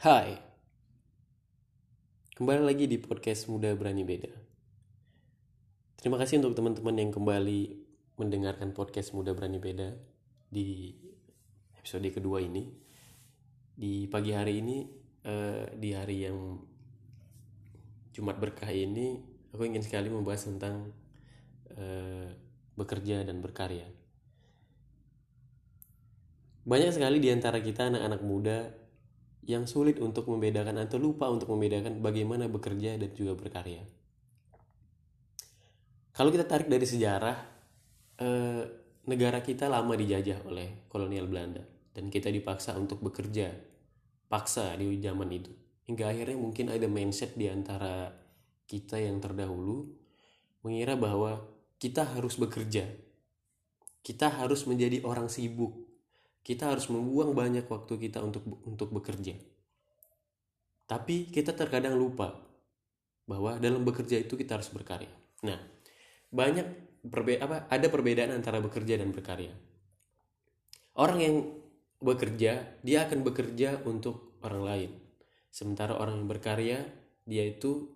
Hai. Kembali lagi di podcast Muda Berani Beda. Terima kasih untuk teman-teman yang kembali mendengarkan podcast Muda Berani Beda Di episode kedua ini. Di pagi hari ini eh, Di hari yang Jumat berkah ini Aku ingin sekali membahas tentang eh, Bekerja dan berkarya. Banyak sekali di antara kita anak-anak muda yang sulit untuk membedakan atau lupa untuk membedakan bagaimana bekerja dan juga berkarya. Kalau kita tarik dari sejarah, eh, negara kita lama dijajah oleh kolonial Belanda dan kita dipaksa untuk bekerja, paksa di zaman itu. Hingga akhirnya mungkin ada mindset di antara kita yang terdahulu mengira bahwa kita harus bekerja, kita harus menjadi orang sibuk, kita harus membuang banyak waktu kita untuk untuk bekerja. Tapi kita terkadang lupa bahwa dalam bekerja itu kita harus berkarya. Nah, banyak perbe apa ada perbedaan antara bekerja dan berkarya. Orang yang bekerja, dia akan bekerja untuk orang lain. Sementara orang yang berkarya, dia itu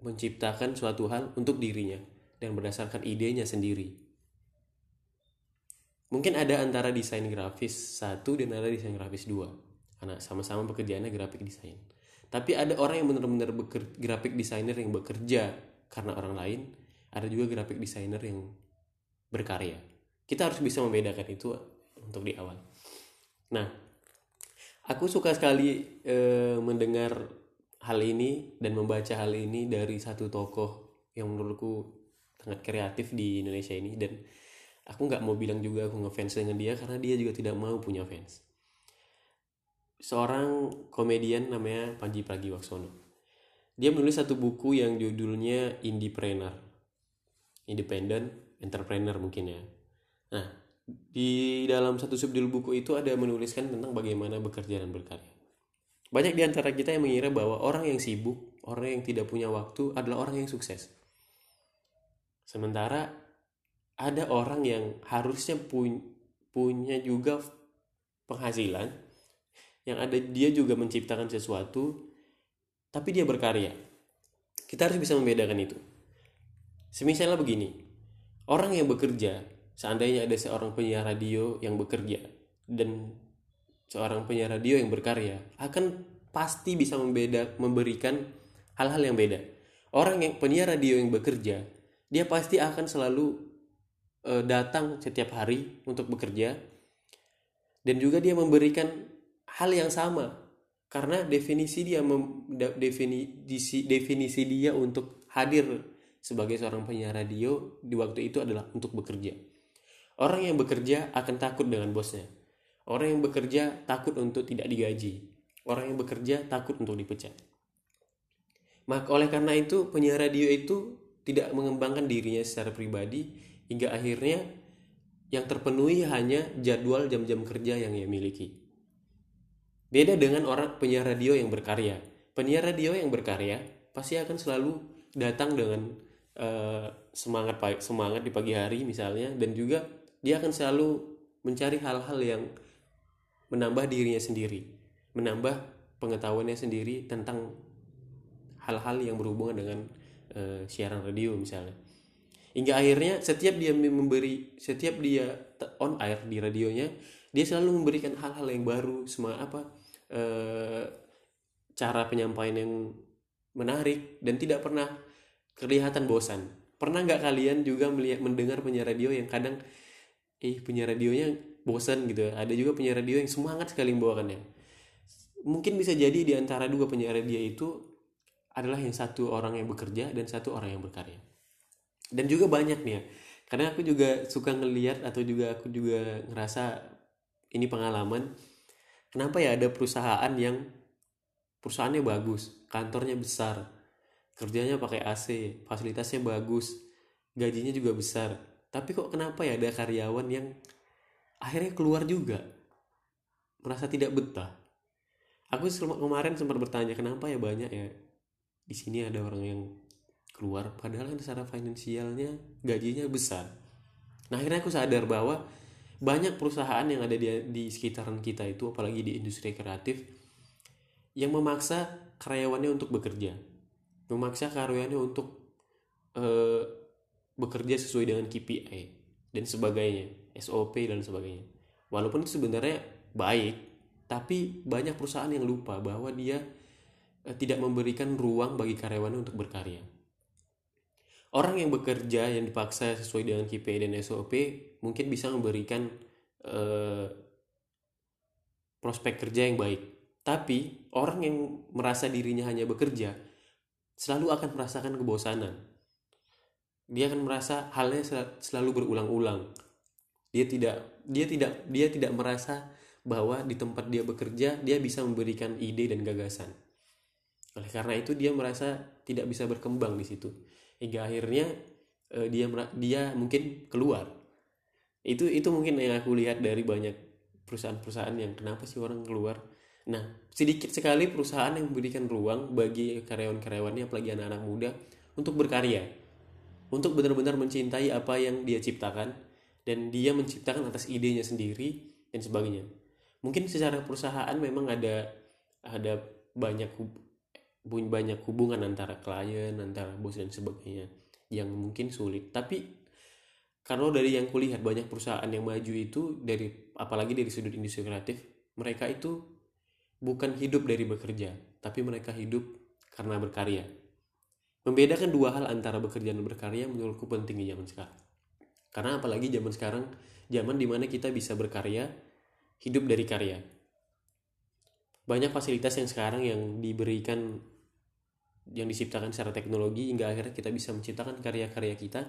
menciptakan suatu hal untuk dirinya dan berdasarkan idenya sendiri mungkin ada antara desain grafis satu dan ada desain grafis dua. Karena sama-sama pekerjaannya grafik desain tapi ada orang yang benar-benar grafik desainer yang bekerja karena orang lain. Ada juga grafik desainer yang berkarya. Kita harus bisa membedakan itu untuk di awal. Nah aku suka sekali e, mendengar hal ini dan membaca hal ini dari satu tokoh yang menurutku sangat kreatif di Indonesia ini. Dan aku nggak mau bilang juga aku ngefans dengan dia karena dia juga tidak mau punya fans. Seorang komedian namanya Panji Pragiwaksono. Dia menulis satu buku yang judulnya Indiepreneur Independent Entrepreneur mungkin ya. Nah di dalam satu subjudul buku itu ada menuliskan tentang bagaimana bekerja dan berkarya. Banyak di antara kita yang mengira bahwa orang yang sibuk orang yang tidak punya waktu adalah orang yang sukses. Sementara ada orang yang harusnya pu punya juga penghasilan yang ada dia juga menciptakan sesuatu tapi dia berkarya. Kita harus bisa membedakan itu. Semisalnya begini orang yang bekerja seandainya ada seorang penyiar radio yang bekerja dan seorang penyiar radio yang berkarya akan pasti bisa membeda memberikan hal-hal yang beda. Orang yang penyiar radio yang bekerja dia pasti akan selalu uh, datang setiap hari untuk bekerja dan juga dia memberikan hal yang sama karena definisi dia mem, definisi definisi dia untuk hadir sebagai seorang penyiar radio di waktu itu adalah untuk bekerja. Orang yang bekerja akan takut dengan bosnya. Orang yang bekerja takut untuk tidak digaji. Orang yang bekerja takut untuk dipecat. Maka oleh karena itu penyiar radio itu tidak mengembangkan dirinya secara pribadi hingga akhirnya yang terpenuhi hanya jadwal jam-jam kerja yang ia miliki. Beda dengan orang penyiar radio yang berkarya. Penyiar radio yang berkarya pasti akan selalu datang dengan uh, semangat semangat di pagi hari misalnya dan juga dia akan selalu mencari hal-hal yang menambah dirinya sendiri, menambah pengetahuannya sendiri tentang hal-hal yang berhubungan dengan uh, siaran radio misalnya hingga akhirnya setiap dia memberi setiap dia on air di radionya dia selalu memberikan hal-hal yang baru semua apa e, cara penyampaian yang menarik dan tidak pernah kelihatan bosan. Pernah nggak kalian juga melihat mendengar penyiar radio yang kadang eh penyiar radionya bosan gitu. Ada juga penyiar radio yang semangat sekali membawakannya. Mungkin bisa jadi di antara dua penyiar radio itu adalah yang satu orang yang bekerja dan satu orang yang berkarya dan juga banyak nih ya. Karena aku juga suka ngeliat atau juga aku juga ngerasa ini pengalaman kenapa ya ada perusahaan yang perusahaannya bagus kantornya besar kerjanya pakai AC fasilitasnya bagus gajinya juga besar. Tapi kok kenapa ya ada karyawan yang akhirnya keluar juga merasa tidak betah? Aku kemarin sempat bertanya kenapa ya banyak ya di sini ada orang yang keluar padahal kan secara finansialnya gajinya besar. Nah akhirnya aku sadar bahwa banyak perusahaan yang ada di, di sekitaran kita itu apalagi di industri kreatif yang memaksa karyawannya untuk bekerja. Memaksa karyawannya untuk eh, bekerja sesuai dengan KPI dan sebagainya SOP dan sebagainya. Walaupun itu sebenarnya baik tapi banyak perusahaan yang lupa bahwa dia eh, tidak memberikan ruang bagi karyawannya untuk berkarya orang yang bekerja yang dipaksa sesuai dengan KPI dan SOP mungkin bisa memberikan eh, prospek kerja yang baik. Tapi orang yang merasa dirinya hanya bekerja selalu akan merasakan kebosanan. Dia akan merasa halnya selalu berulang-ulang. Dia tidak dia tidak dia tidak merasa bahwa di tempat dia bekerja dia bisa memberikan ide dan gagasan. Oleh karena itu dia merasa tidak bisa berkembang di situ hingga akhirnya uh, dia dia mungkin keluar. Itu itu mungkin yang aku lihat dari banyak perusahaan-perusahaan yang kenapa sih orang keluar. Nah sedikit sekali perusahaan yang memberikan ruang bagi karyawan-karyawannya apalagi anak-anak muda untuk berkarya. Untuk benar-benar mencintai apa yang dia ciptakan dan dia menciptakan atas idenya sendiri dan sebagainya. Mungkin secara perusahaan memang ada ada banyak banyak hubungan antara klien antara bos dan sebagainya yang mungkin sulit. Tapi kalau dari yang kulihat banyak perusahaan yang maju itu dari apalagi dari sudut industri kreatif mereka itu bukan hidup dari bekerja tapi mereka hidup karena berkarya. Membedakan dua hal antara bekerja dan berkarya menurutku penting di zaman sekarang. Karena apalagi zaman sekarang zaman di mana kita bisa berkarya hidup dari karya. Banyak fasilitas yang sekarang yang diberikan yang diciptakan secara teknologi hingga akhirnya kita bisa menciptakan karya-karya kita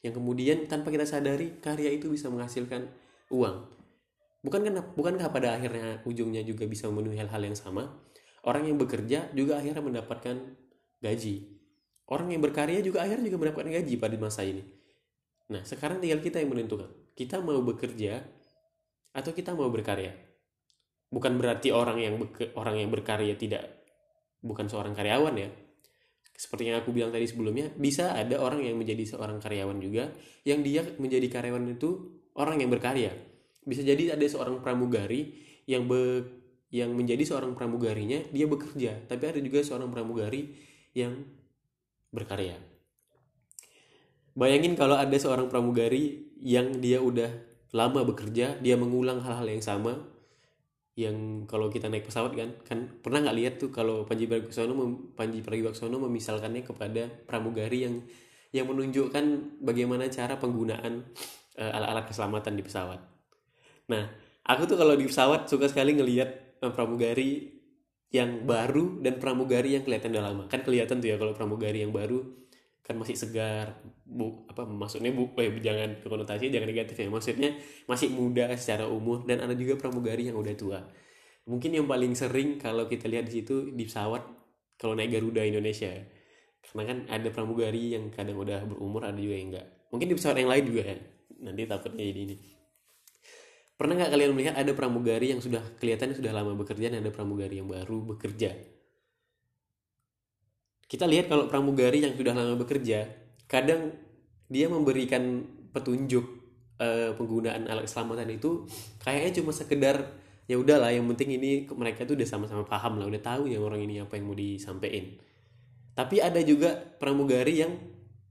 yang kemudian tanpa kita sadari karya itu bisa menghasilkan uang. Bukan kan bukankah pada akhirnya ujungnya juga bisa memenuhi hal-hal yang sama? Orang yang bekerja juga akhirnya mendapatkan gaji. Orang yang berkarya juga akhirnya juga mendapatkan gaji pada masa ini. Nah, sekarang tinggal kita yang menentukan. Kita mau bekerja atau kita mau berkarya. Bukan berarti orang yang orang yang berkarya tidak bukan seorang karyawan ya, seperti yang aku bilang tadi sebelumnya bisa ada orang yang menjadi seorang karyawan juga yang dia menjadi karyawan itu orang yang berkarya. Bisa jadi ada seorang pramugari yang be, yang menjadi seorang pramugarinya dia bekerja. Tapi ada juga seorang pramugari yang berkarya. Bayangin kalau ada seorang pramugari yang dia udah lama bekerja dia mengulang hal-hal yang sama yang kalau kita naik pesawat kan kan pernah nggak lihat tuh kalau Panji Pragiwaksono Panji Pragiwaksono memisalkannya kepada pramugari yang yang menunjukkan bagaimana cara penggunaan uh, alat-alat keselamatan di pesawat. Nah, aku tuh kalau di pesawat suka sekali ngelihat uh, pramugari yang baru dan pramugari yang kelihatan udah lama. Kan kelihatan tuh ya kalau pramugari yang baru kan masih segar bu apa maksudnya bu eh, jangan konotasi jangan negatif ya. Maksudnya masih muda secara umur dan ada juga pramugari yang udah tua. Mungkin yang paling sering kalau kita lihat di situ di pesawat kalau naik Garuda Indonesia. Karena kan ada pramugari yang kadang udah berumur ada juga yang enggak. Mungkin di pesawat yang lain juga ya. Nanti takutnya jadi ini. Pernah nggak kalian melihat ada pramugari yang sudah kelihatan sudah lama bekerja dan ada pramugari yang baru bekerja kita lihat kalau pramugari yang sudah lama bekerja kadang dia memberikan petunjuk uh, penggunaan alat keselamatan itu kayaknya cuma sekedar ya udahlah yang penting ini mereka tuh udah sama-sama paham lah udah tahu ya orang ini apa yang mau disampaikan. Tapi ada juga pramugari yang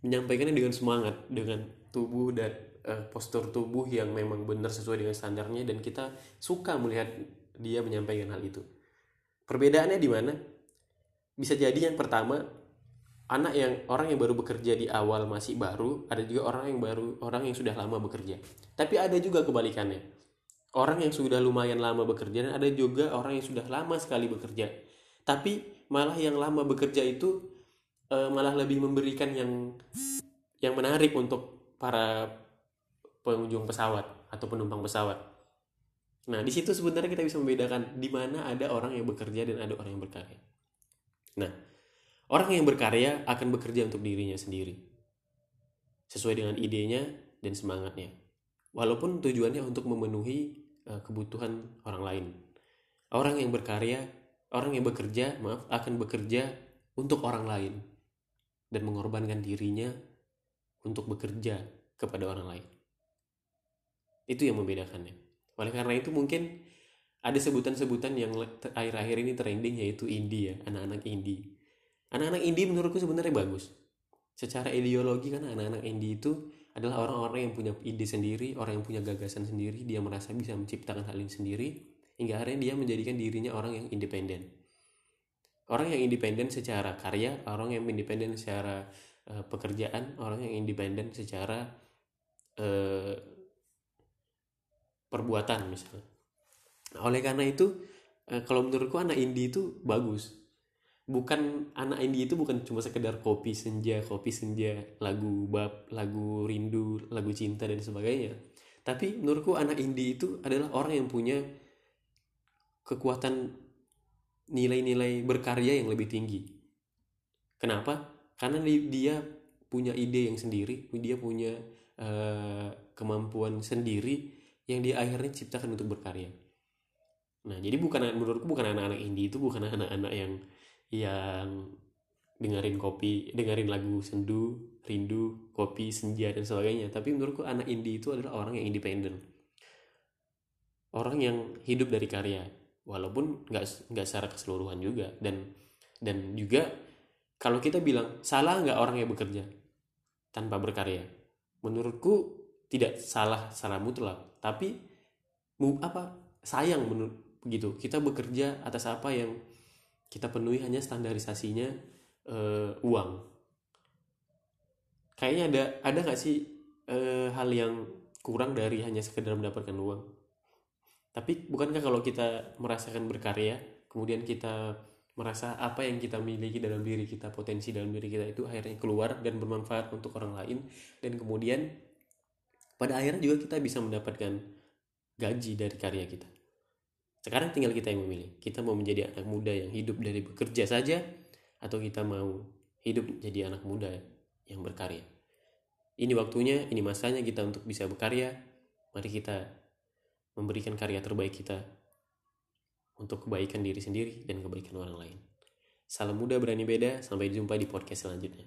menyampaikannya dengan semangat dengan tubuh dan uh, postur tubuh yang memang benar sesuai dengan standarnya dan kita suka melihat dia menyampaikan hal itu. Perbedaannya di mana bisa jadi yang pertama anak yang orang yang baru bekerja di awal masih baru ada juga orang yang baru orang yang sudah lama bekerja. Tapi ada juga kebalikannya. Orang yang sudah lumayan lama bekerja dan ada juga orang yang sudah lama sekali bekerja. Tapi malah yang lama bekerja itu e, malah lebih memberikan yang yang menarik untuk para pengunjung pesawat atau penumpang pesawat. Nah di situ sebenarnya kita bisa membedakan di mana ada orang yang bekerja dan ada orang yang berkarya Nah, orang yang berkarya akan bekerja untuk dirinya sendiri. Sesuai dengan idenya dan semangatnya. Walaupun tujuannya untuk memenuhi uh, kebutuhan orang lain. Orang yang berkarya, orang yang bekerja, maaf, akan bekerja untuk orang lain dan mengorbankan dirinya untuk bekerja kepada orang lain. Itu yang membedakannya. Oleh karena itu mungkin ada sebutan-sebutan yang akhir-akhir ini trending yaitu indie ya anak-anak indie anak-anak indie menurutku sebenarnya bagus. Secara ideologi kan anak-anak indie itu adalah orang-orang yang punya ide sendiri orang yang punya gagasan sendiri dia merasa bisa menciptakan hal ini sendiri hingga akhirnya dia menjadikan dirinya orang yang independen. Orang yang independen secara karya orang yang independen secara uh, pekerjaan orang yang independen secara uh, perbuatan misalnya oleh karena itu uh, kalau menurutku anak indie itu bagus bukan anak indie itu bukan cuma sekedar kopi senja kopi senja lagu bab lagu rindu lagu cinta dan sebagainya tapi menurutku anak indie itu adalah orang yang punya kekuatan nilai-nilai berkarya yang lebih tinggi. Kenapa? Karena dia punya ide yang sendiri, dia punya uh, kemampuan sendiri yang dia akhirnya ciptakan untuk berkarya. Nah, jadi bukan menurutku bukan anak-anak indie itu bukan anak-anak yang yang dengerin kopi, dengerin lagu sendu, rindu, kopi, senja dan sebagainya. Tapi menurutku anak indie itu adalah orang yang independen. Orang yang hidup dari karya walaupun nggak nggak secara keseluruhan juga dan dan juga kalau kita bilang salah nggak orang yang bekerja tanpa berkarya menurutku tidak salah secara mutlak tapi apa sayang menurut begitu kita bekerja atas apa yang kita penuhi hanya standarisasinya uh, uang. Kayaknya ada ada nggak sih uh, hal yang kurang dari hanya sekedar mendapatkan uang? Tapi bukankah kalau kita merasakan berkarya, kemudian kita merasa apa yang kita miliki dalam diri kita, potensi dalam diri kita itu akhirnya keluar dan bermanfaat untuk orang lain dan kemudian pada akhirnya juga kita bisa mendapatkan gaji dari karya kita. Sekarang tinggal kita yang memilih. Kita mau menjadi anak muda yang hidup dari bekerja saja atau kita mau hidup jadi anak muda yang berkarya. Ini waktunya, ini masanya kita untuk bisa berkarya. Mari kita memberikan karya terbaik kita untuk kebaikan diri sendiri dan kebaikan orang lain. Salam muda berani beda, sampai jumpa di podcast selanjutnya.